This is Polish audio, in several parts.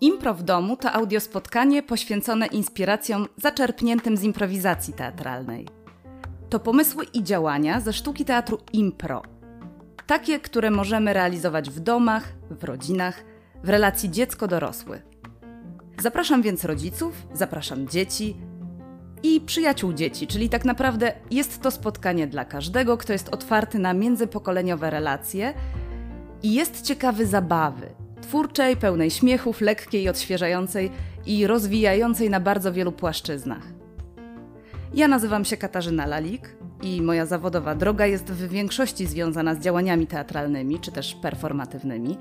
Impro w domu to audiospotkanie poświęcone inspiracjom zaczerpniętym z improwizacji teatralnej. To pomysły i działania ze sztuki teatru impro. Takie, które możemy realizować w domach, w rodzinach, w relacji dziecko-dorosły. Zapraszam więc rodziców, zapraszam dzieci i przyjaciół dzieci, czyli tak naprawdę jest to spotkanie dla każdego, kto jest otwarty na międzypokoleniowe relacje i jest ciekawy zabawy, twórczej, pełnej śmiechów, lekkiej, odświeżającej i rozwijającej na bardzo wielu płaszczyznach. Ja nazywam się Katarzyna Lalik i moja zawodowa droga jest w większości związana z działaniami teatralnymi czy też performatywnymi,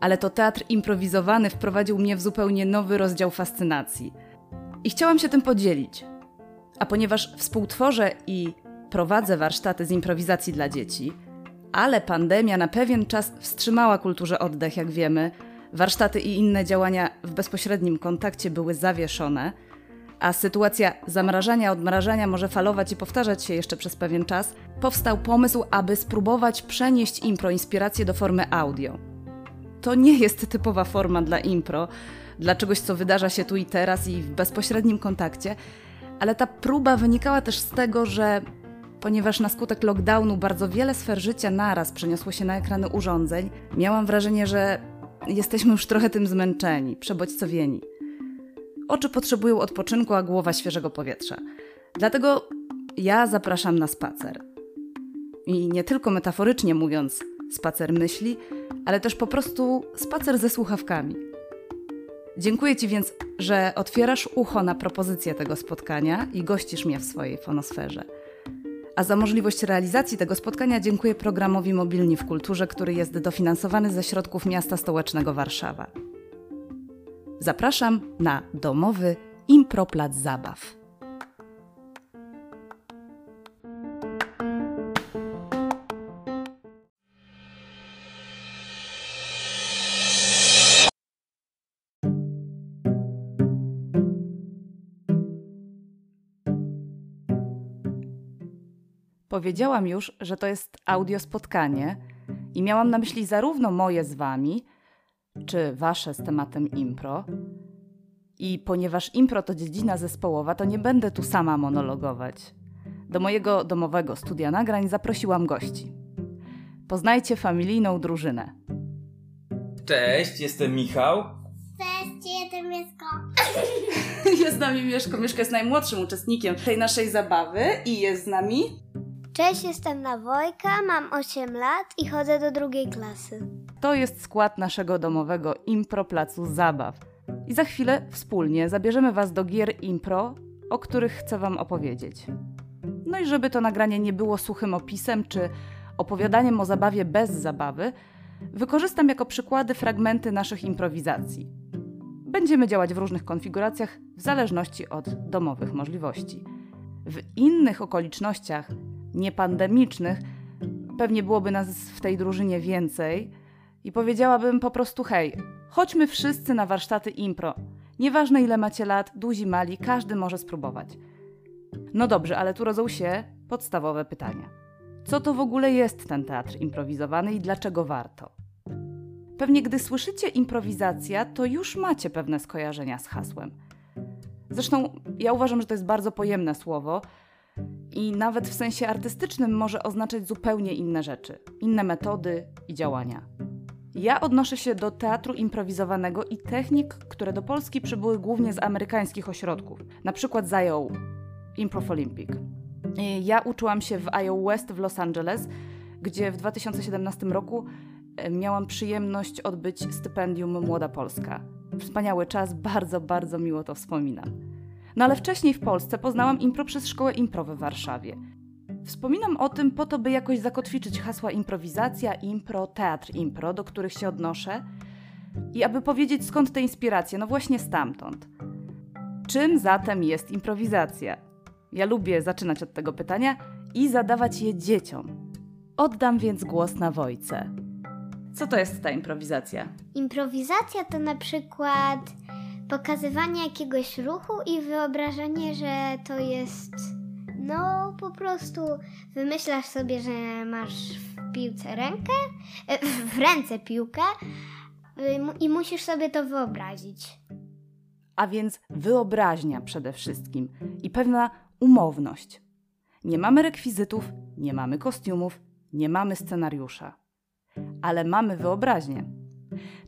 ale to teatr improwizowany wprowadził mnie w zupełnie nowy rozdział fascynacji. I chciałam się tym podzielić. A ponieważ współtworzę i prowadzę warsztaty z improwizacji dla dzieci, ale pandemia na pewien czas wstrzymała kulturze oddech, jak wiemy. Warsztaty i inne działania w bezpośrednim kontakcie były zawieszone, a sytuacja zamrażania, odmrażania może falować i powtarzać się jeszcze przez pewien czas. Powstał pomysł, aby spróbować przenieść impro inspirację do formy audio. To nie jest typowa forma dla impro, dla czegoś, co wydarza się tu i teraz i w bezpośrednim kontakcie, ale ta próba wynikała też z tego, że ponieważ na skutek lockdownu bardzo wiele sfer życia naraz przeniosło się na ekrany urządzeń, miałam wrażenie, że jesteśmy już trochę tym zmęczeni, przebodźcowieni. Oczy potrzebują odpoczynku, a głowa świeżego powietrza. Dlatego ja zapraszam na spacer. I nie tylko metaforycznie mówiąc spacer myśli, ale też po prostu spacer ze słuchawkami. Dziękuję Ci więc, że otwierasz ucho na propozycję tego spotkania i gościsz mnie w swojej fonosferze. A za możliwość realizacji tego spotkania dziękuję programowi Mobilni w Kulturze, który jest dofinansowany ze środków miasta stołecznego Warszawa. Zapraszam na domowy Improplac Zabaw. Powiedziałam już, że to jest audio spotkanie i miałam na myśli zarówno moje z wami, czy wasze z tematem impro. I ponieważ impro to dziedzina zespołowa, to nie będę tu sama monologować. Do mojego domowego studia nagrań zaprosiłam gości. Poznajcie familijną drużynę. Cześć, jestem Michał. Cześć, jestem Mieszko. Jest z nami Mieszko. Mieszko jest najmłodszym uczestnikiem tej naszej zabawy i jest z nami Cześć, jestem Nawojka, mam 8 lat i chodzę do drugiej klasy. To jest skład naszego domowego impro placu zabaw. I za chwilę wspólnie zabierzemy Was do gier impro, o których chcę Wam opowiedzieć. No i żeby to nagranie nie było suchym opisem czy opowiadaniem o zabawie bez zabawy, wykorzystam jako przykłady fragmenty naszych improwizacji. Będziemy działać w różnych konfiguracjach w zależności od domowych możliwości. W innych okolicznościach niepandemicznych, pewnie byłoby nas w tej drużynie więcej i powiedziałabym po prostu hej, chodźmy wszyscy na warsztaty impro. Nieważne ile macie lat, duzi, mali, każdy może spróbować. No dobrze, ale tu rodzą się podstawowe pytania. Co to w ogóle jest ten teatr improwizowany i dlaczego warto? Pewnie gdy słyszycie improwizacja, to już macie pewne skojarzenia z hasłem. Zresztą ja uważam, że to jest bardzo pojemne słowo, i nawet w sensie artystycznym może oznaczać zupełnie inne rzeczy, inne metody i działania. Ja odnoszę się do teatru improwizowanego i technik, które do Polski przybyły głównie z amerykańskich ośrodków. Na przykład zajął Improv Olympic. Ja uczyłam się w IO West w Los Angeles, gdzie w 2017 roku e, miałam przyjemność odbyć stypendium Młoda Polska. Wspaniały czas, bardzo, bardzo miło to wspominam. No ale wcześniej w Polsce poznałam impro przez szkołę impro w Warszawie. Wspominam o tym po to, by jakoś zakotwiczyć hasła improwizacja, impro, teatr impro, do których się odnoszę i aby powiedzieć skąd te inspiracje, no właśnie stamtąd. Czym zatem jest improwizacja? Ja lubię zaczynać od tego pytania i zadawać je dzieciom. Oddam więc głos na Wojce. Co to jest ta improwizacja? Improwizacja to na przykład pokazywanie jakiegoś ruchu i wyobrażenie, że to jest No, po prostu wymyślasz sobie, że masz w piłce rękę, e, w ręce piłkę y, i musisz sobie to wyobrazić. A więc wyobraźnia przede wszystkim i pewna umowność. Nie mamy rekwizytów, nie mamy kostiumów, nie mamy scenariusza, ale mamy wyobraźnię.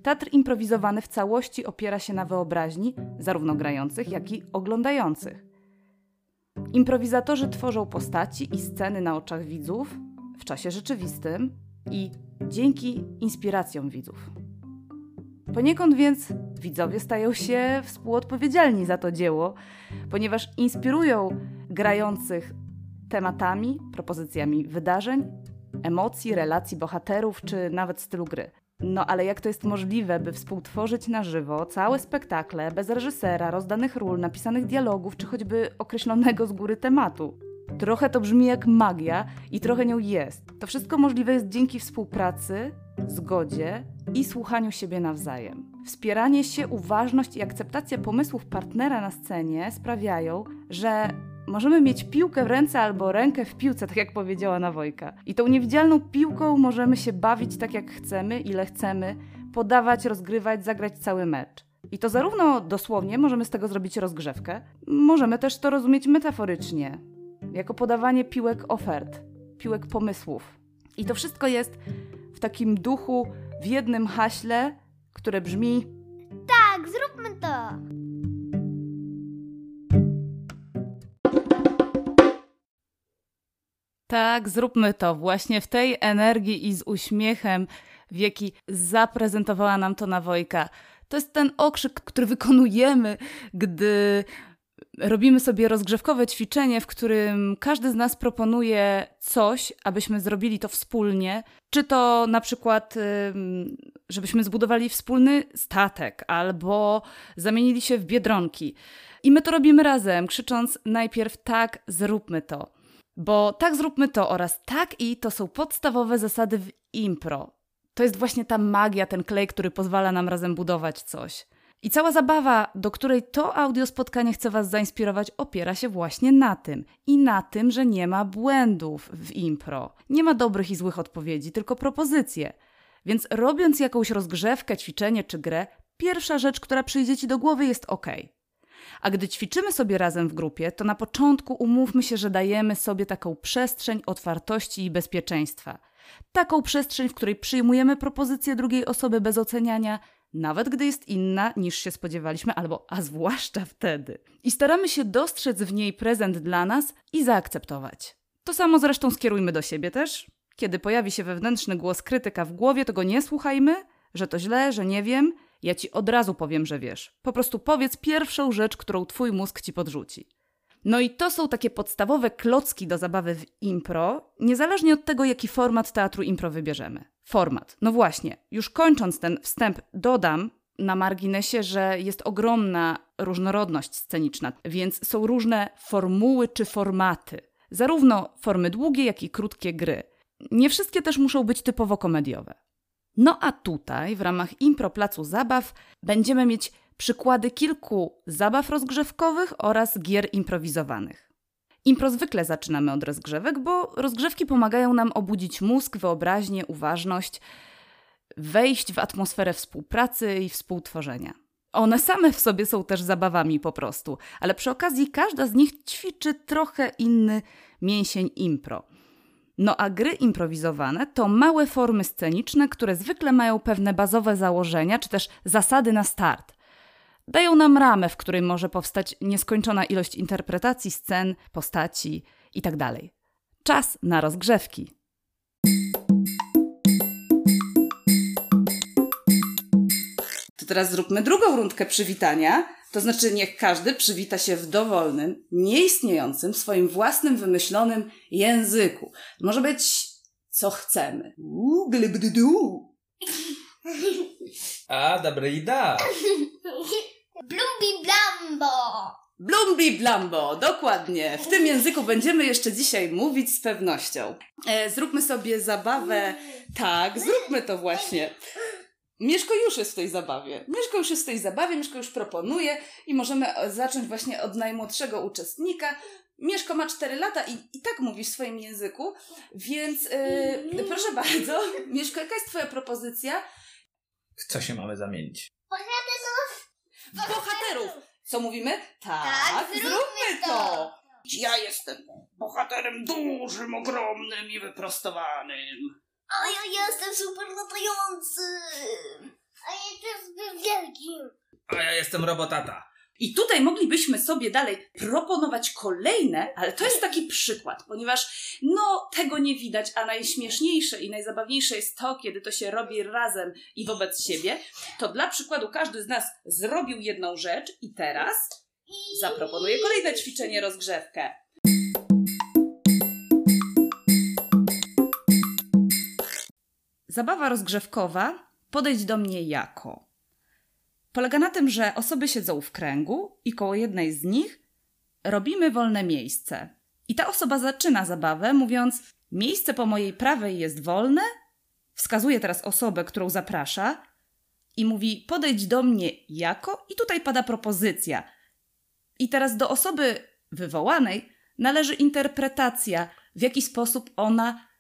Teatr improwizowany w całości opiera się na wyobraźni zarówno grających, jak i oglądających. Improwizatorzy tworzą postaci i sceny na oczach widzów w czasie rzeczywistym i dzięki inspiracjom widzów. Poniekąd więc widzowie stają się współodpowiedzialni za to dzieło, ponieważ inspirują grających tematami, propozycjami wydarzeń, emocji, relacji bohaterów czy nawet stylu gry. No ale jak to jest możliwe, by współtworzyć na żywo całe spektakle bez reżysera, rozdanych ról, napisanych dialogów czy choćby określonego z góry tematu? Trochę to brzmi jak magia i trochę nią jest. To wszystko możliwe jest dzięki współpracy, zgodzie i słuchaniu siebie nawzajem. Wspieranie się, uważność i akceptacja pomysłów partnera na scenie sprawiają, że możemy mieć piłkę w ręce albo rękę w piłce, tak jak powiedziała Nawojka. I tą niewidzialną piłką możemy się bawić tak jak chcemy, ile chcemy, podawać, rozgrywać, zagrać cały mecz. I to zarówno dosłownie możemy z tego zrobić rozgrzewkę, możemy też to rozumieć metaforycznie, jako podawanie piłek ofert, piłek pomysłów. I to wszystko jest w takim duchu, w jednym haśle, które brzmi Tak, zróbmy to! Tak, zróbmy to właśnie w tej energii i z uśmiechem, w jaki zaprezentowała nam to Nawojka. To jest ten okrzyk, który wykonujemy, gdy robimy sobie rozgrzewkowe ćwiczenie, w którym każdy z nas proponuje coś, abyśmy zrobili to wspólnie. Czy to na przykład, żebyśmy zbudowali wspólny statek albo zamienili się w biedronki. I my to robimy razem, krzycząc najpierw tak, zróbmy to. Bo tak zróbmy to oraz tak i to są podstawowe zasady w impro. To jest właśnie ta magia, ten klej, który pozwala nam razem budować coś. I cała zabawa, do której to audio spotkanie chce Was zainspirować, opiera się właśnie na tym. I na tym, że nie ma błędów w impro. Nie ma dobrych i złych odpowiedzi, tylko propozycje. Więc robiąc jakąś rozgrzewkę, ćwiczenie czy grę, pierwsza rzecz, która przyjdzie Ci do głowy jest ok. A gdy ćwiczymy sobie razem w grupie, to na początku umówmy się, że dajemy sobie taką przestrzeń otwartości i bezpieczeństwa. Taką przestrzeń, w której przyjmujemy propozycję drugiej osoby bez oceniania, nawet gdy jest inna niż się spodziewaliśmy, albo a zwłaszcza wtedy. I staramy się dostrzec w niej prezent dla nas i zaakceptować. To samo zresztą skierujmy do siebie też. Kiedy pojawi się wewnętrzny głos krytyka w głowie, to go nie słuchajmy, że to źle, że nie wiem. Ja ci od razu powiem, że wiesz. Po prostu powiedz pierwszą rzecz, którą twój mózg ci podrzuci. No i to są takie podstawowe klocki do zabawy w impro, niezależnie od tego, jaki format teatru impro wybierzemy. Format. No właśnie, już kończąc ten wstęp, dodam na marginesie, że jest ogromna różnorodność sceniczna, więc są różne formuły czy formaty. Zarówno formy długie, jak i krótkie gry. Nie wszystkie też muszą być typowo komediowe. No a tutaj, w ramach impro placu zabaw, będziemy mieć przykłady kilku zabaw rozgrzewkowych oraz gier improwizowanych. Impro zwykle zaczynamy od rozgrzewek, bo rozgrzewki pomagają nam obudzić mózg, wyobraźnię, uważność, wejść w atmosferę współpracy i współtworzenia. One same w sobie są też zabawami po prostu, ale przy okazji każda z nich ćwiczy trochę inny mięsień impro. No a gry improwizowane to małe formy sceniczne, które zwykle mają pewne bazowe założenia czy też zasady na start. Dają nam ramę, w której może powstać nieskończona ilość interpretacji scen, postaci itd. Czas na rozgrzewki. To teraz zróbmy drugą rundkę przywitania. To znaczy, niech każdy przywita się w dowolnym, nieistniejącym, swoim własnym, wymyślonym języku. Może być co chcemy. Uuu. A, dobra idea. Blumbi blambo! Blumbi blambo, dokładnie. W tym języku będziemy jeszcze dzisiaj mówić z pewnością. E, zróbmy sobie zabawę. Tak, zróbmy to właśnie. Mieszko już jest w tej zabawie. Mieszko już jest w tej zabawie, Mieszko już proponuje i możemy zacząć właśnie od najmłodszego uczestnika. Mieszko ma 4 lata i, i tak mówi w swoim języku, więc yy, proszę bardzo, Mieszko, jaka jest twoja propozycja? W co się mamy zamienić? W bohaterów! Co mówimy? Tak, Tak, zróbmy, zróbmy to. to. Ja jestem bohaterem dużym, ogromnym i wyprostowanym. A ja jestem super latający. A ja jestem wielkim. A ja jestem robotata. I tutaj moglibyśmy sobie dalej proponować kolejne, ale to jest taki przykład, ponieważ no tego nie widać, a najśmieszniejsze i najzabawniejsze jest to, kiedy to się robi razem i wobec siebie. To dla przykładu każdy z nas zrobił jedną rzecz i teraz zaproponuję kolejne ćwiczenie rozgrzewkę. Zabawa rozgrzewkowa podejdź do mnie jako. Polega na tym, że osoby siedzą w kręgu i koło jednej z nich robimy wolne miejsce. I ta osoba zaczyna zabawę mówiąc: Miejsce po mojej prawej jest wolne. Wskazuje teraz osobę, którą zaprasza i mówi: Podejdź do mnie jako. I tutaj pada propozycja. I teraz do osoby wywołanej należy interpretacja, w jaki sposób ona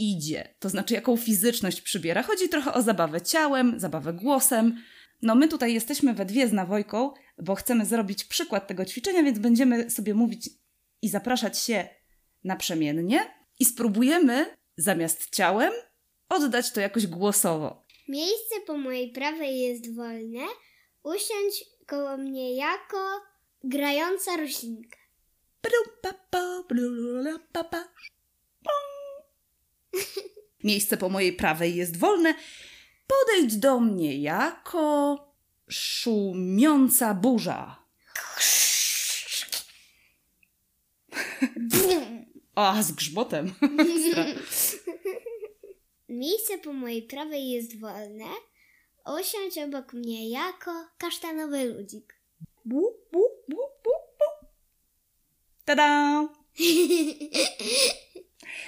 idzie, to znaczy jaką fizyczność przybiera. Chodzi trochę o zabawę ciałem, zabawę głosem. No my tutaj jesteśmy we dwie z Nawojką, bo chcemy zrobić przykład tego ćwiczenia, więc będziemy sobie mówić i zapraszać się naprzemiennie i spróbujemy zamiast ciałem oddać to jakoś głosowo. Miejsce po mojej prawej jest wolne. Usiądź koło mnie jako grająca roślinka. Bru, pa, pa, la, pa, pa. Miejsce po mojej prawej jest wolne. Podejdź do mnie jako szumiąca burza. A, z grzmotem. Miejsce po mojej prawej jest wolne. Usiądź obok mnie jako kasztanowy ludzik. Bu, bu, bu, bu, bu. Tada!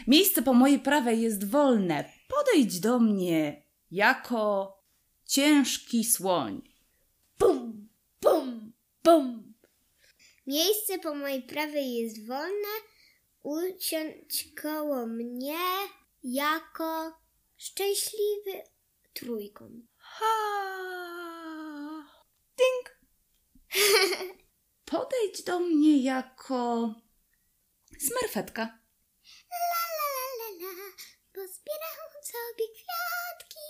Miejsce po mojej prawej jest wolne. Podejdź do mnie jako ciężki słoń. Bum, bum, bum. Miejsce po mojej prawej jest wolne. Usiądź koło mnie jako szczęśliwy trójkąt. Ha! Ding! Podejdź do mnie jako smerfetka. La, la, la, la, la, pozbieram sobie kwiatki.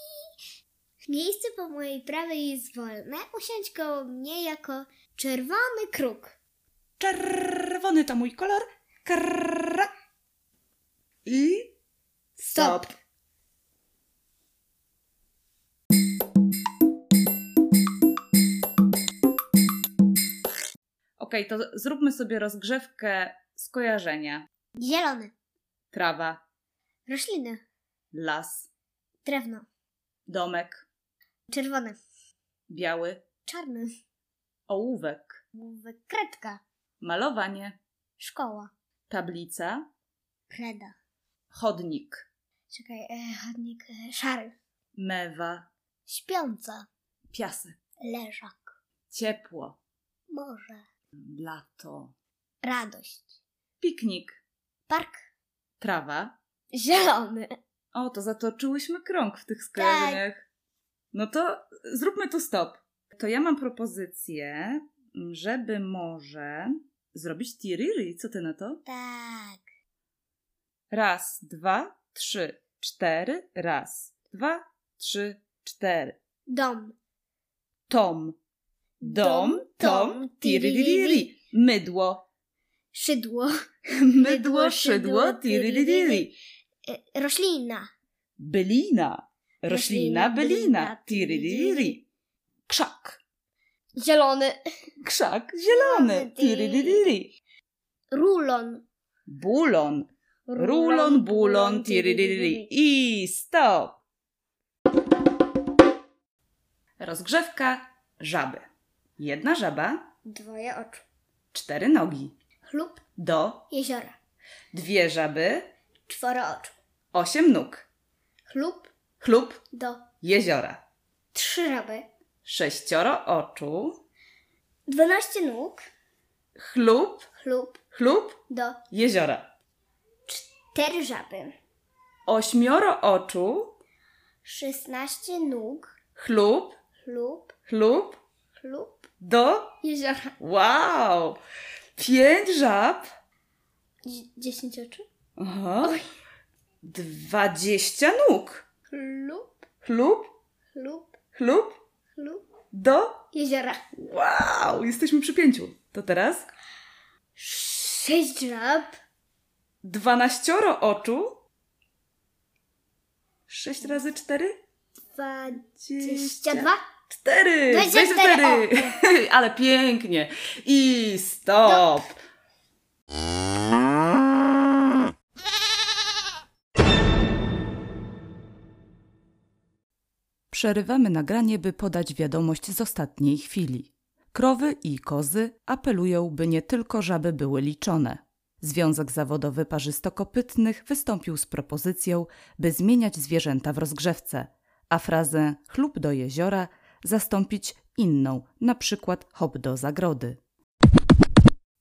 Miejsce po mojej prawej jest wolne. Usiądź koło mnie jako czerwony kruk. Czerwony to mój kolor. Krra. I stop. Okej, to zróbmy sobie rozgrzewkę skojarzenia. Zielony. Trawa, Rośliny. Las, Drewno. domek, Czerwony. biały, Czarny. ołówek, Ołówek. Kredka. malowanie, Szkoła. tablica, Kreda. chodnik, Czekaj, e, chodnik e, szary. mewa, Śpiąca. piasek, Leżak. ciepło, Morze. lato, Radość. piknik, Park. trawa. Zielony. O, to zatoczyłyśmy krąg w tych skojarzeniach. No to zróbmy tu stop. To ja mam propozycję, żeby może zrobić tiriri. Co ty na to? Tak. Raz, dwa, trzy, cztery. Raz, dwa, trzy, cztery. Dom. Tom. Dom, Dom, tom, tom, tiririri. Mydło. Szydło. Mydło, szydło, tiririri. E, roślina. Bylina. Roślina, bylina. Tiririri. Krzak. Zielony. Krzak zielony. Zielony, Tiririri. Rulon. Bulon. Rulon, bulon, tiririri. I stop. Rozgrzewka żaby. Jedna żaba, Dwoje oczu. cztery nogi. Chlub. Do, Jeziora. dwie żaby, Czworo oczu. osiem nóg. Chlub. Chlub, Do. jeziora. Trzy żaby. Sześcioro oczu. Dwanaście nóg. Chlub, Chlub. chlub, do jeziora. cztery żaby, Ośmioro oczu, szesnaście nóg, chlub, chlub, chlub, chlub, do. jeziora, Wow! Pięć żab. Dzie- dziesięć oczu, Aha. Dwadzieścia nóg. chlub, Chlub, chlub, chlub, chlub, do. jeziora, Wow! Jesteśmy przy pięciu. To teraz? sześć żab, Dwanaścioro oczu. Sześć razy cztery? dwadzieścia dwa, Cztery! Dwadzieścia cztery! Ale pięknie! I stop! Przerywamy nagranie, by podać wiadomość z ostatniej chwili. Krowy i kozy apelują, by nie tylko żaby były liczone. Związek Zawodowy Parzystokopytnych wystąpił z propozycją, by zmieniać zwierzęta w rozgrzewce, a frazę chlub do jeziora zastąpić inną, na przykład hop do zagrody.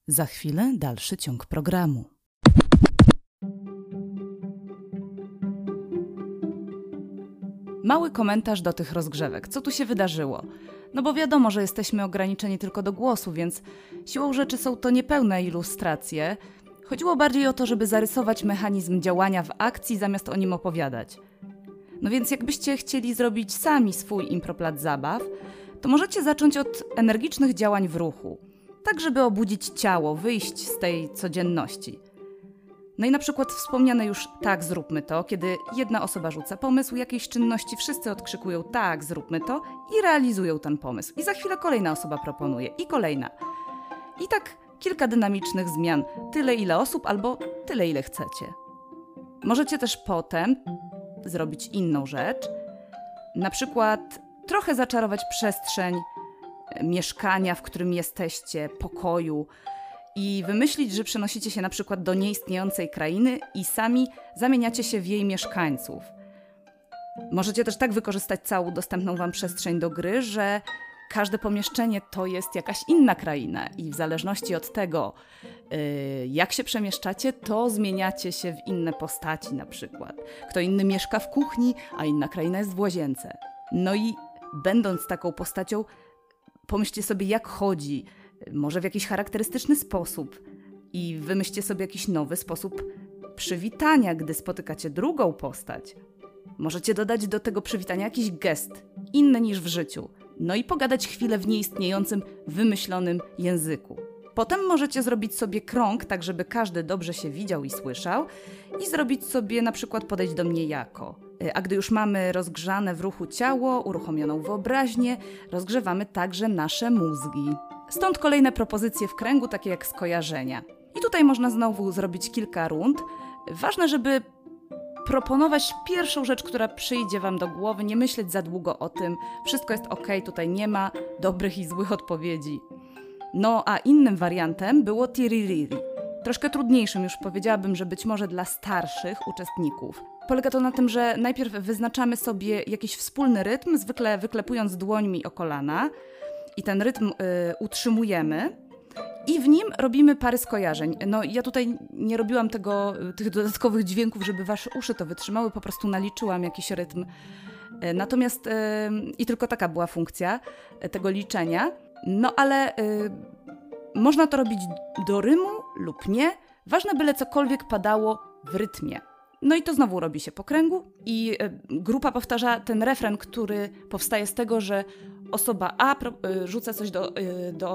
Za chwilę dalszy ciąg programu. Mały komentarz do tych rozgrzewek. Co tu się wydarzyło? No bo wiadomo, że jesteśmy ograniczeni tylko do głosu, więc siłą rzeczy są to niepełne ilustracje. Chodziło bardziej o to, żeby zarysować mechanizm działania w akcji zamiast o nim opowiadać. No więc jakbyście chcieli zrobić sami swój improplac zabaw, to możecie zacząć od energicznych działań w ruchu, tak żeby obudzić ciało, wyjść z tej codzienności. No i na przykład wspomniane już tak, zróbmy to, kiedy jedna osoba rzuca pomysł jakiejś czynności, wszyscy odkrzykują tak, zróbmy to i realizują ten pomysł. I za chwilę kolejna osoba proponuje i kolejna. I tak kilka dynamicznych zmian, tyle ile osób albo tyle ile chcecie. Możecie też potem zrobić inną rzecz, na przykład trochę zaczarować przestrzeń e, mieszkania, w którym jesteście, pokoju i wymyślić, że przenosicie się na przykład do nieistniejącej krainy i sami zamieniacie się w jej mieszkańców. Możecie też tak wykorzystać całą dostępną Wam przestrzeń do gry, że każde pomieszczenie to jest jakaś inna kraina i w zależności od tego, yy, jak się przemieszczacie, to zmieniacie się w inne postaci na przykład. Kto inny mieszka w kuchni, a inna kraina jest w łazience. No i będąc taką postacią, pomyślcie sobie, jak chodzi, może w jakiś charakterystyczny sposób i wymyślcie sobie jakiś nowy sposób przywitania, gdy spotykacie drugą postać. Możecie dodać do tego przywitania jakiś gest, inny niż w życiu, no i pogadać chwilę w nieistniejącym, wymyślonym języku. Potem możecie zrobić sobie krąg, tak żeby każdy dobrze się widział i słyszał, i zrobić sobie na przykład podejść do mnie jako. Y, A gdy już mamy rozgrzane w ruchu ciało, uruchomioną wyobraźnię, rozgrzewamy także nasze mózgi. Stąd kolejne propozycje w kręgu, takie jak skojarzenia. I tutaj można znowu zrobić kilka rund. Ważne, żeby proponować pierwszą rzecz, która przyjdzie Wam do głowy, nie myśleć za długo o tym. Wszystko jest ok, tutaj nie ma dobrych i złych odpowiedzi. No a innym wariantem było tiririri. Troszkę trudniejszym już powiedziałabym, że być może dla starszych uczestników. Polega to na tym, że najpierw wyznaczamy sobie jakiś wspólny rytm, zwykle wyklepując dłońmi o kolana i ten rytm y, utrzymujemy i w nim robimy pary skojarzeń. No ja tutaj nie robiłam tego, y, tych dodatkowych dźwięków, żeby wasze uszy to wytrzymały, po prostu naliczyłam jakiś rytm. Y, Natomiast y, i tylko taka była funkcja y, tego liczenia. No ale można to robić do rymu lub nie. Ważne byle cokolwiek padało w rytmie. No i to znowu robi się po kręgu i grupa powtarza ten refren, który powstaje z tego, że osoba A y, rzuca coś do, y, do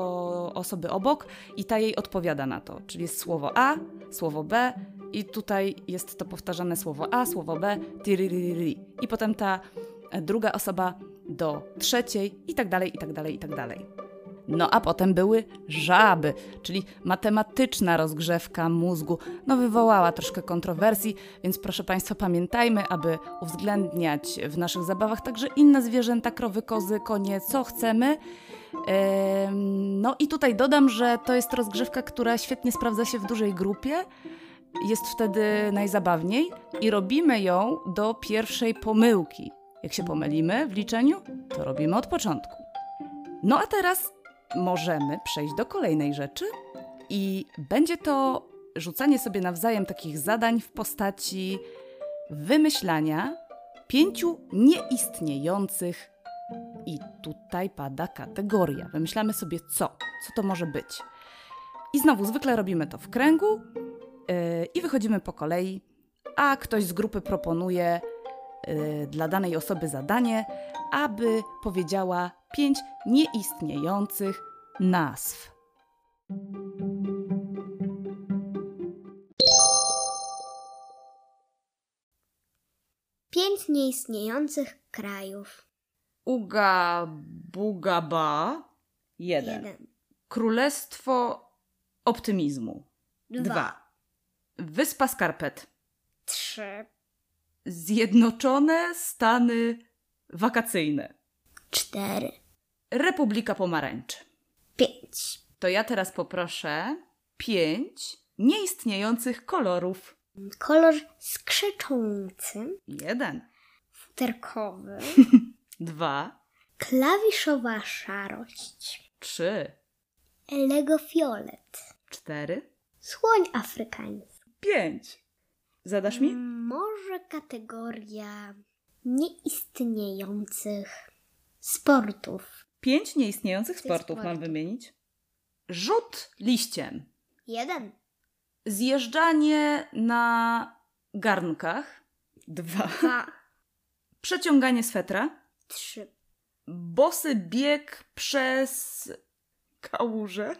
osoby obok i ta jej odpowiada na to. Czyli jest słowo A, słowo B i tutaj jest to powtarzane słowo A, słowo B. I potem ta e, druga osoba do trzeciej i tak dalej, i tak dalej, i tak dalej. No a potem były żaby, czyli matematyczna rozgrzewka mózgu. No wywołała troszkę kontrowersji, więc proszę Państwa pamiętajmy, aby uwzględniać w naszych zabawach także inne zwierzęta, krowy, kozy, konie, co chcemy. Em, No i tutaj dodam, że to jest rozgrzewka, która świetnie sprawdza się w dużej grupie. Jest wtedy najzabawniej i robimy ją do pierwszej pomyłki. Jak się pomylimy w liczeniu, to robimy od początku. No a teraz możemy przejść do kolejnej rzeczy, I będzie to rzucanie sobie nawzajem takich zadań w postaci wymyślania pięciu nieistniejących. I tutaj pada kategoria. Wymyślamy sobie co, co to może być. I znowu zwykle robimy to w kręgu yy, i wychodzimy po kolei, a ktoś z grupy proponuje dla danej osoby zadanie, aby powiedziała pięć nieistniejących nazw. Pięć nieistniejących krajów. Uga Bugaba. Jeden. Jeden. Królestwo Optymizmu. Dwa. Dwa. Wyspa Skarpet. Trzy. Zjednoczone Stany Wakacyjne. Cztery. Republika Pomarańczy. Pięć. To ja teraz poproszę pięć nieistniejących kolorów. Kolor skrzeczący. Jeden. Futerkowy. Dwa. Klawiszowa szarość. Trzy. Lego fiolet. Cztery. Słoń afrykański. Pięć. Zadasz mi? Może kategoria nieistniejących sportów. Pięć nieistniejących Tych sportów mam sportów. wymienić. Rzut liściem. Jeden. Zjeżdżanie na garnkach. Dwa. Dwa. Przeciąganie swetra. Trzy. Bosy bieg przez kałużę.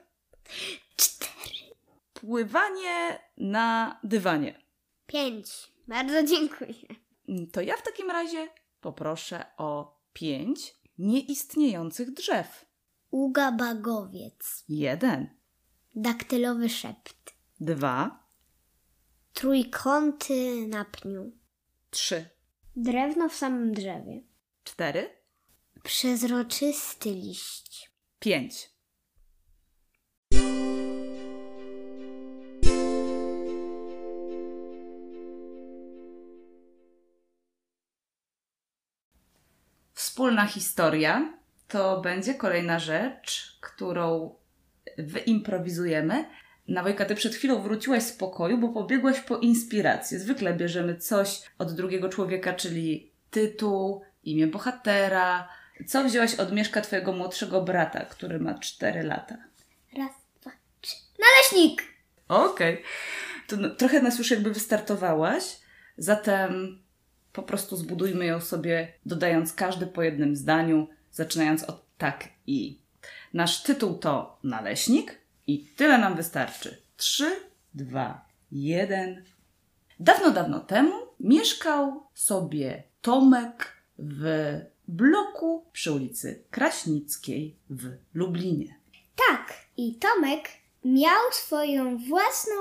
Cztery. Pływanie na dywanie. Pięć. Bardzo dziękuję. Mm, To ja w takim razie poproszę o pięć nieistniejących drzew. Ugabagowiec. Jeden, Daktylowy szept. dwa, Trójkąty na pniu. trzy, Drewno w samym drzewie. cztery, Przezroczysty liść. pięć. Wspólna historia to będzie kolejna rzecz, którą wyimprowizujemy. Na Wojka, ty przed chwilą wróciłaś z pokoju, bo pobiegłaś po inspirację. Zwykle bierzemy coś od drugiego człowieka, czyli tytuł, imię bohatera. Co wzięłaś od Mieszka, twojego młodszego brata, który ma 4 lata? Raz, dwa, trzy. Naleśnik! Okej. To no, trochę nas już jakby wystartowałaś, zatem po prostu zbudujmy ją sobie, dodając każdy po jednym zdaniu, zaczynając od tak i. Nasz tytuł to Naleśnik i tyle nam wystarczy. Trzy, dwa, jeden. Dawno, dawno temu mieszkał sobie Tomek w bloku przy ulicy Kraśnickiej w Lublinie. Tak, i Tomek miał swoją własną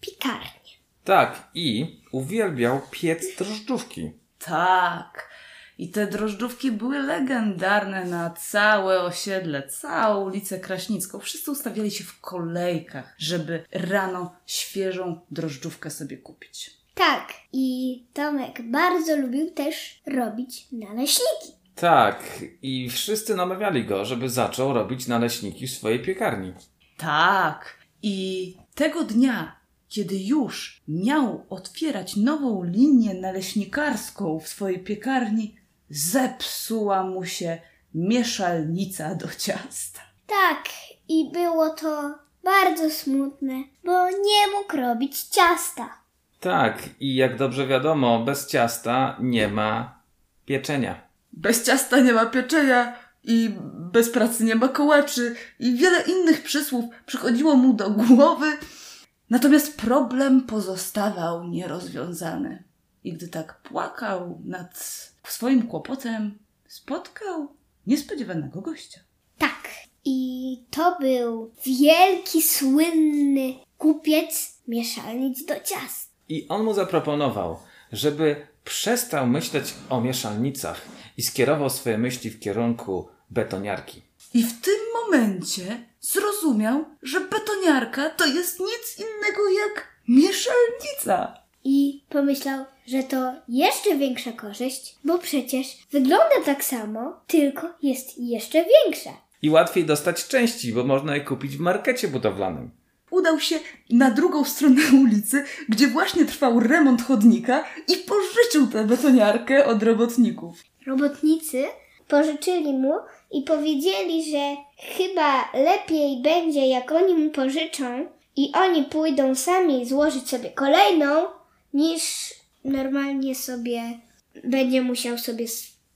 piekarnię. Tak, i uwielbiał piec drożdżówki. Tak. I te drożdżówki były legendarne na całe osiedle, całą ulicę Kraśnicką. Wszyscy ustawiali się w kolejkach, żeby rano świeżą drożdżówkę sobie kupić. Tak, i Tomek bardzo lubił też robić naleśniki. Tak, i wszyscy namawiali go, żeby zaczął robić naleśniki w swojej piekarni. Tak. I tego dnia, kiedy już miał otwierać nową linię naleśnikarską w swojej piekarni, zepsuła mu się mieszalnica do ciasta. Tak, i było to bardzo smutne, bo nie mógł robić ciasta. Tak, i jak dobrze wiadomo, bez ciasta nie ma pieczenia. Bez ciasta nie ma pieczenia i bez pracy nie ma kołaczy i wiele innych przysłów przychodziło mu do głowy. Natomiast problem pozostawał nierozwiązany. I gdy tak płakał nad swoim kłopotem, spotkał niespodziewanego gościa. Tak, i to był wielki, słynny kupiec mieszalnic do ciast. I on mu zaproponował, żeby przestał myśleć o mieszalnicach i skierował swoje myśli w kierunku betoniarki. I w tym momencie zrozumiał, że betoniarka to jest nic innego jak mieszalnica. I pomyślał, że to jeszcze większa korzyść, bo przecież wygląda tak samo, tylko jest jeszcze większa. I łatwiej dostać części, bo można je kupić w markecie budowlanym. udał się na drugą stronę ulicy, gdzie właśnie trwał remont chodnika i pożyczył tę betoniarkę od robotników. Robotnicy pożyczyli mu i powiedzieli, że chyba lepiej będzie, jak oni mu pożyczą i oni pójdą sami złożyć sobie kolejną, niż normalnie sobie będzie musiał sobie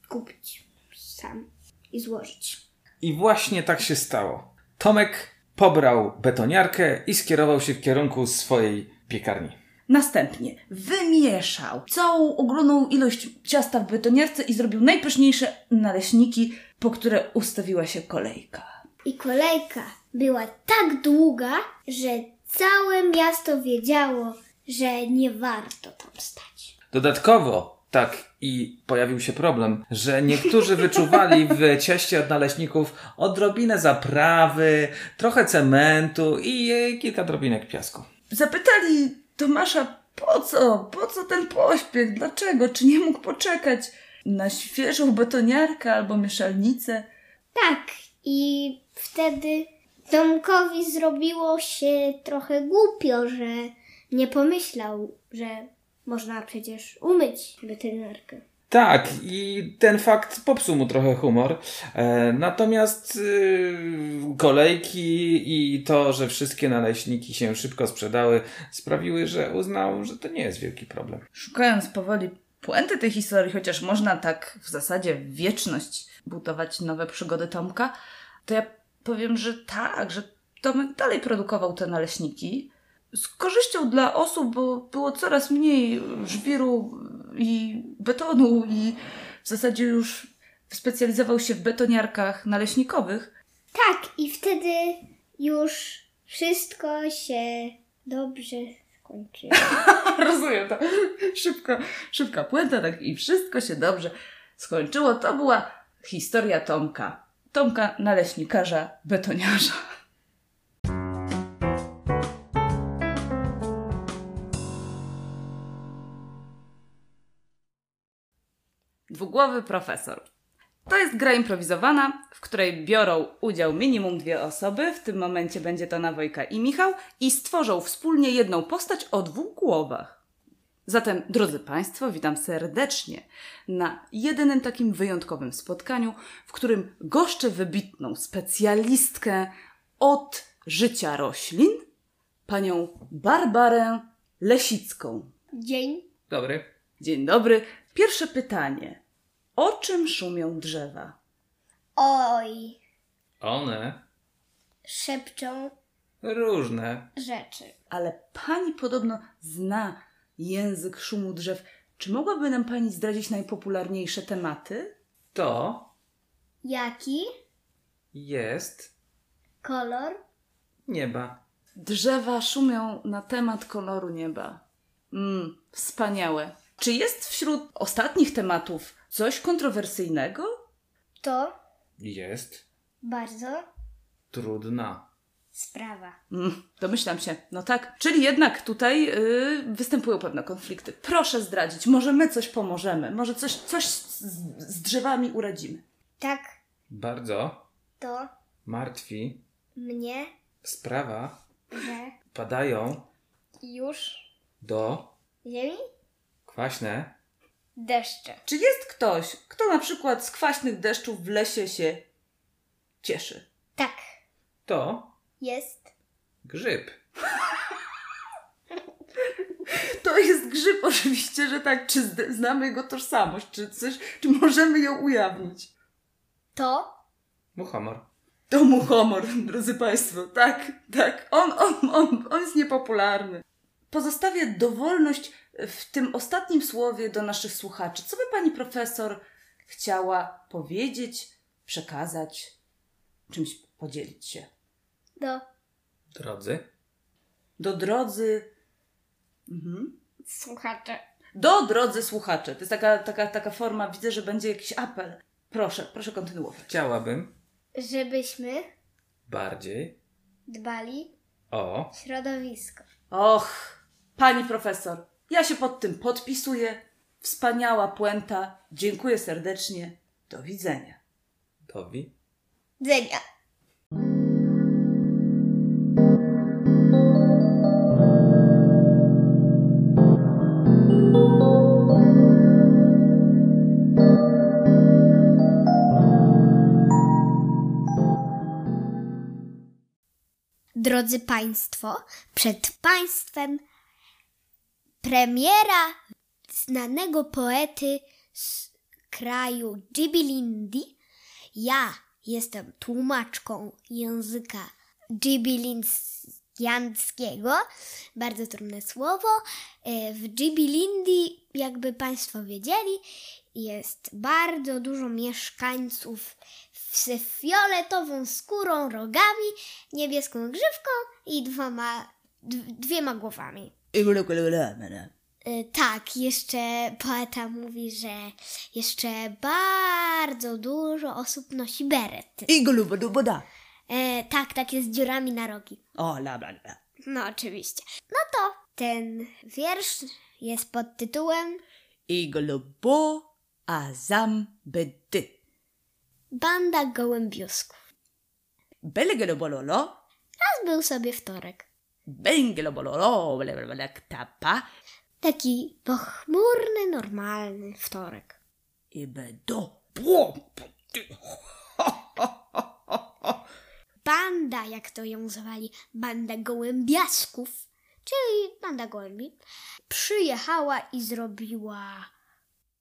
kupić sam i złożyć. I właśnie tak się stało. Tomek pobrał betoniarkę i skierował się w kierunku swojej piekarni. Następnie wymieszał całą ogromną ilość ciasta w betoniarce i zrobił najpyszniejsze naleśniki, po które ustawiła się kolejka. I kolejka była tak długa, że całe miasto wiedziało, że nie warto tam stać. Dodatkowo, tak, i pojawił się problem, że niektórzy wyczuwali w cieście od naleśników odrobinę zaprawy, trochę cementu i kilka drobinek piasku. Zapytali Tomasza, po co? Po co ten pośpiech? Dlaczego? Czy nie mógł poczekać na świeżą betoniarkę albo mieszalnicę? Tak, i wtedy Tomkowi zrobiło się trochę głupio, że nie pomyślał, że można przecież umyć weterynarkę. Tak, i ten fakt popsuł mu trochę humor. E, natomiast y, kolejki i to, że wszystkie naleśniki się szybko sprzedały, sprawiły, że uznał, że to nie jest wielki problem. Szukając powoli puenty tej historii, chociaż można tak w zasadzie w wieczność budować nowe przygody Tomka, to ja powiem, że tak, że Tomek dalej produkował te naleśniki z korzyścią dla osób, bo było coraz mniej żwiru i betonu i w zasadzie już specjalizował się w betoniarkach naleśnikowych. Tak, i wtedy już wszystko się dobrze skończyło. Rozumiem to. Szybko, szybka puenta, tak i wszystko się dobrze skończyło. To była historia Tomka. Tomka naleśnikarza, betoniarza. Dwugłowy profesor. To jest gra improwizowana, w której biorą udział minimum dwie osoby, w tym momencie będzie to Nawojka i Michał, i stworzą wspólnie jedną postać o dwóch głowach. Zatem, drodzy Państwo, witam serdecznie na jedynym takim wyjątkowym spotkaniu, w którym goszczę wybitną specjalistkę od życia roślin, panią Barbarę Lesicką. Dzień Dobry. Dzień dobry. Pierwsze pytanie. O czym szumią drzewa? Oj, One szepczą różne. rzeczy. Ale pani podobno zna język szumu drzew. Czy mogłaby nam pani zdradzić najpopularniejsze tematy? To Jaki jest kolor? nieba. Drzewa szumią na temat koloru nieba. Mm, wspaniałe. Czy jest wśród ostatnich tematów coś kontrowersyjnego? To Jest bardzo trudna. sprawa. Mm, domyślam się. No tak. Czyli jednak tutaj yy, występują pewne konflikty. Proszę zdradzić. Może my coś pomożemy. Może coś, coś z, z drzewami uradzimy. Tak, Bardzo to martwi mnie, sprawa. że Padają już do ziemi kwaśne deszcze. Czy jest ktoś, kto na przykład z kwaśnych deszczów w lesie się cieszy? Tak, to jest grzyb. To jest grzyb, oczywiście, że tak. Czy zd- znamy jego tożsamość? Czy coś, czy możemy ją ujawnić? to Muchomor. To mu humor, drodzy Państwo. Tak, tak. On, on, on, on jest niepopularny. Pozostawię dowolność w tym ostatnim słowie do naszych słuchaczy. Co by pani profesor chciała powiedzieć, przekazać, czymś podzielić się? do Drodzy. Do drodzy. Mhm. słuchaczy. Do drodzy słuchacze. To jest taka, taka, taka forma, widzę, że będzie jakiś apel. Proszę, proszę kontynuować. Chciałabym Żebyśmy bardziej dbali o środowisko. Och, Pani profesor, ja się pod tym podpisuję. Wspaniała puenta. Dziękuję serdecznie. Do widzenia. Do widzenia. Drodzy Państwo, przed Państwem premiera znanego poety z kraju Djibilindi. Ja jestem tłumaczką języka djibilindiańskiego. Bardzo trudne słowo. E, W Djibilindi, jakby Państwo wiedzieli, jest bardzo dużo mieszkańców z fioletową skórą, rogami, niebieską grzywką i dwoma, dwiema głowami. Y, Tak, jeszcze poeta mówi, że jeszcze bardzo dużo osób nosi berety. Igulubadubuda. E, tak, takie z dziurami na rogi. O, la, bla, bla. No, oczywiście. No to ten wiersz jest pod tytułem Igulubu azam bedy. Banda gołębiusków. Belegelobololo. Raz był sobie wtorek. Blablabla. Tapa. Taki pochmurny, normalny wtorek. Ibedo. Banda, jak to ją zwali, banda gołębiasków, czyli banda gołębi, przyjechała i zrobiła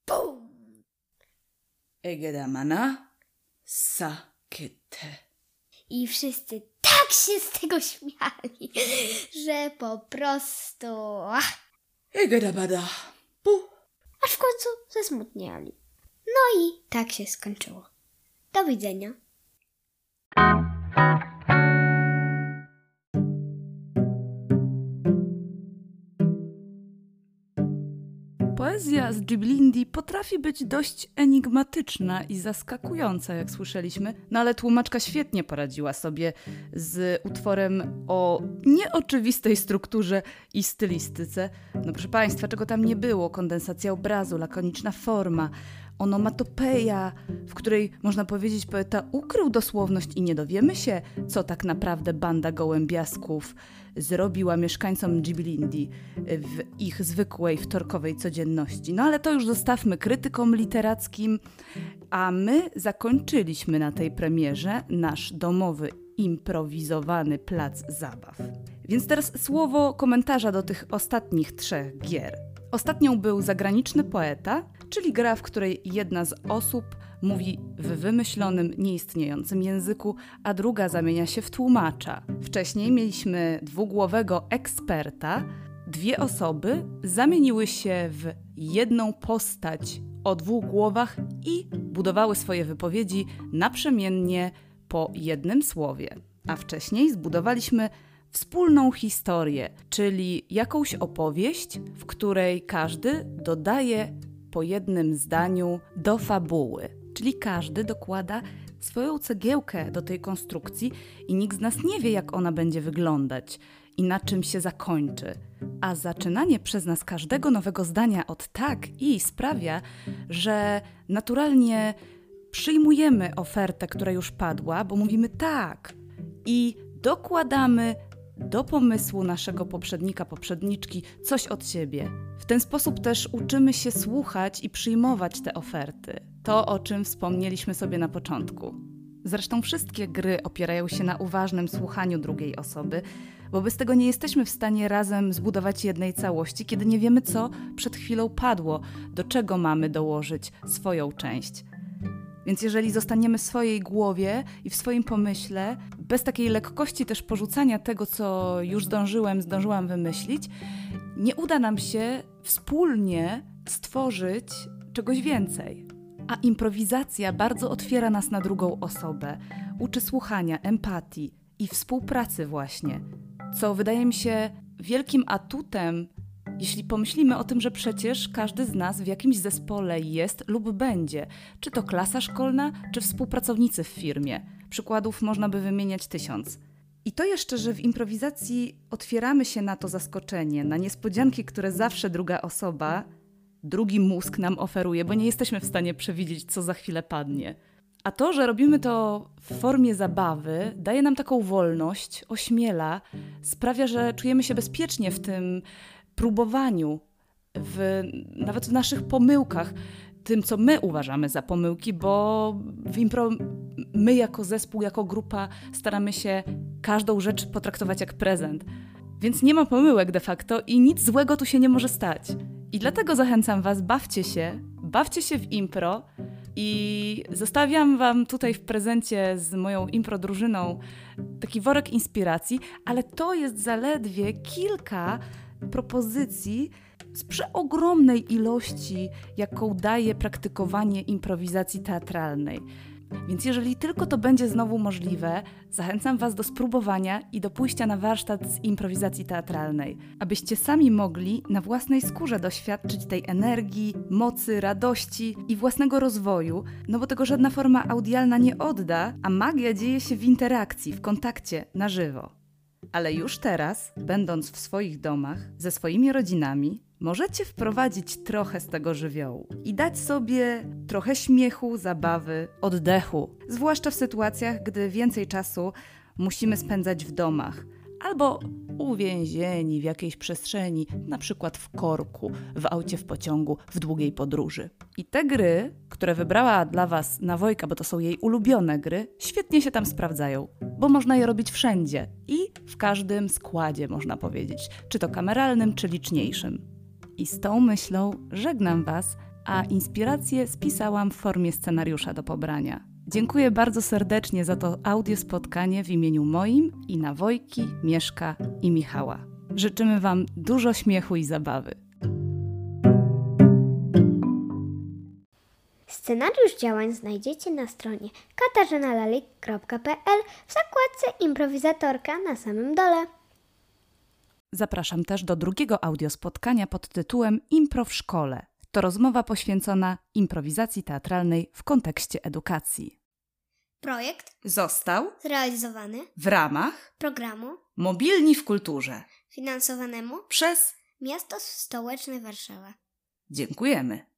BUM! Egedamana. Sakete. I wszyscy tak się z tego śmiali, że po prostu... Ach, Egedabada. Pu. aż w końcu zesmutniali. No i tak się skończyło. Do widzenia. Poezja z Djiblindi potrafi być dość enigmatyczna i zaskakująca, jak słyszeliśmy, no ale tłumaczka świetnie poradziła sobie z utworem o nieoczywistej strukturze i stylistyce. No proszę Państwa, czego tam nie było? Kondensacja obrazu, lakoniczna forma, onomatopeja, w której można powiedzieć poeta ukrył dosłowność i nie dowiemy się, co tak naprawdę banda gołębiasków zrobiła mieszkańcom Djiblindi w ich zwykłej wtorkowej codzienności. No ale to już zostawmy krytykom literackim, a my zakończyliśmy na tej premierze nasz domowy, improwizowany plac zabaw. Więc teraz słowo komentarza do tych ostatnich trzech gier. Ostatnią był zagraniczny poeta, czyli gra, w której jedna z osób mówi w wymyślonym, nieistniejącym języku, a druga zamienia się w tłumacza. Wcześniej mieliśmy dwugłowego eksperta. Dwie osoby zamieniły się w jedną postać o dwóch głowach i budowały swoje wypowiedzi naprzemiennie po jednym słowie. A wcześniej zbudowaliśmy wspólną historię, czyli jakąś opowieść, w której każdy dodaje po jednym zdaniu do fabuły. Czyli każdy dokłada swoją cegiełkę do tej konstrukcji i nikt z nas nie wie, jak ona będzie wyglądać i na czym się zakończy. A zaczynanie przez nas każdego nowego zdania od tak i sprawia, że naturalnie przyjmujemy ofertę, która już padła, bo mówimy tak i dokładamy do pomysłu naszego poprzednika, poprzedniczki coś od siebie. W ten sposób też uczymy się słuchać i przyjmować te oferty. To, o czym wspomnieliśmy sobie na początku. Zresztą wszystkie gry opierają się na uważnym słuchaniu drugiej osoby, bo bez tego nie jesteśmy w stanie razem zbudować jednej całości, kiedy nie wiemy, co przed chwilą padło, do czego mamy dołożyć swoją część. Więc jeżeli zostaniemy w swojej głowie i w swoim pomyśle, bez takiej lekkości też porzucania tego, co już zdążyłem, zdążyłam wymyślić, nie uda nam się wspólnie stworzyć czegoś więcej. A improwizacja bardzo otwiera nas na drugą osobę, uczy słuchania, empatii i współpracy, właśnie. Co wydaje mi się wielkim atutem, jeśli pomyślimy o tym, że przecież każdy z nas w jakimś zespole jest lub będzie, czy to klasa szkolna, czy współpracownicy w firmie. Przykładów można by wymieniać tysiąc. I to jeszcze, że w improwizacji otwieramy się na to zaskoczenie, na niespodzianki, które zawsze druga osoba, drugi mózg nam oferuje, bo nie jesteśmy w stanie przewidzieć, co za chwilę padnie. A to, że robimy to w formie zabawy, daje nam taką wolność, ośmiela, sprawia, że czujemy się bezpiecznie w tym próbowaniu, w, nawet w naszych pomyłkach. tym, co my uważamy za pomyłki, bo w impro my jako zespół, jako grupa staramy się każdą rzecz potraktować jak prezent. Więc nie ma pomyłek de facto i nic złego tu się nie może stać. I dlatego zachęcam Was, bawcie się, bawcie się w impro i zostawiam Wam tutaj w prezencie z moją impro drużyną taki worek inspiracji, ale to jest zaledwie kilka propozycji z przeogromnej ilości, jaką daje praktykowanie improwizacji teatralnej. Więc jeżeli tylko to będzie znowu możliwe, zachęcam Was do spróbowania i do pójścia na warsztat z improwizacji teatralnej, abyście sami mogli na własnej skórze doświadczyć tej energii, mocy, radości i własnego rozwoju, no bo tego żadna forma audialna nie odda, a magia dzieje się w interakcji, w kontakcie, na żywo. Ale już teraz, będąc w swoich domach, ze swoimi rodzinami, możecie wprowadzić trochę z tego żywiołu i dać sobie trochę śmiechu, zabawy, oddechu, zwłaszcza w sytuacjach, gdy więcej czasu musimy spędzać w domach albo uwięzieni w jakiejś przestrzeni, na przykład w korku, w aucie w pociągu, w długiej podróży. I te gry, które wybrała dla Was Nawojka, bo to są jej ulubione gry, świetnie się tam sprawdzają, bo można je robić wszędzie i w każdym składzie, można powiedzieć, czy to kameralnym, czy liczniejszym. I z tą myślą żegnam Was, a inspirację spisałam w formie scenariusza do pobrania. Dziękuję bardzo serdecznie za to audio spotkanie w imieniu moim i Nawojki, Mieszka i Michała. Życzymy Wam dużo śmiechu i zabawy. Scenariusz działań znajdziecie na stronie katarzynalalik.pl w zakładce improwizatorka na samym dole. Zapraszam też do drugiego audiospotkania pod tytułem Impro w szkole. To rozmowa poświęcona improwizacji teatralnej w kontekście edukacji. Projekt Został zrealizowany w ramach programu Mobilni w kulturze finansowanemu przez Miasto Stołeczne Warszawa. Dziękujemy.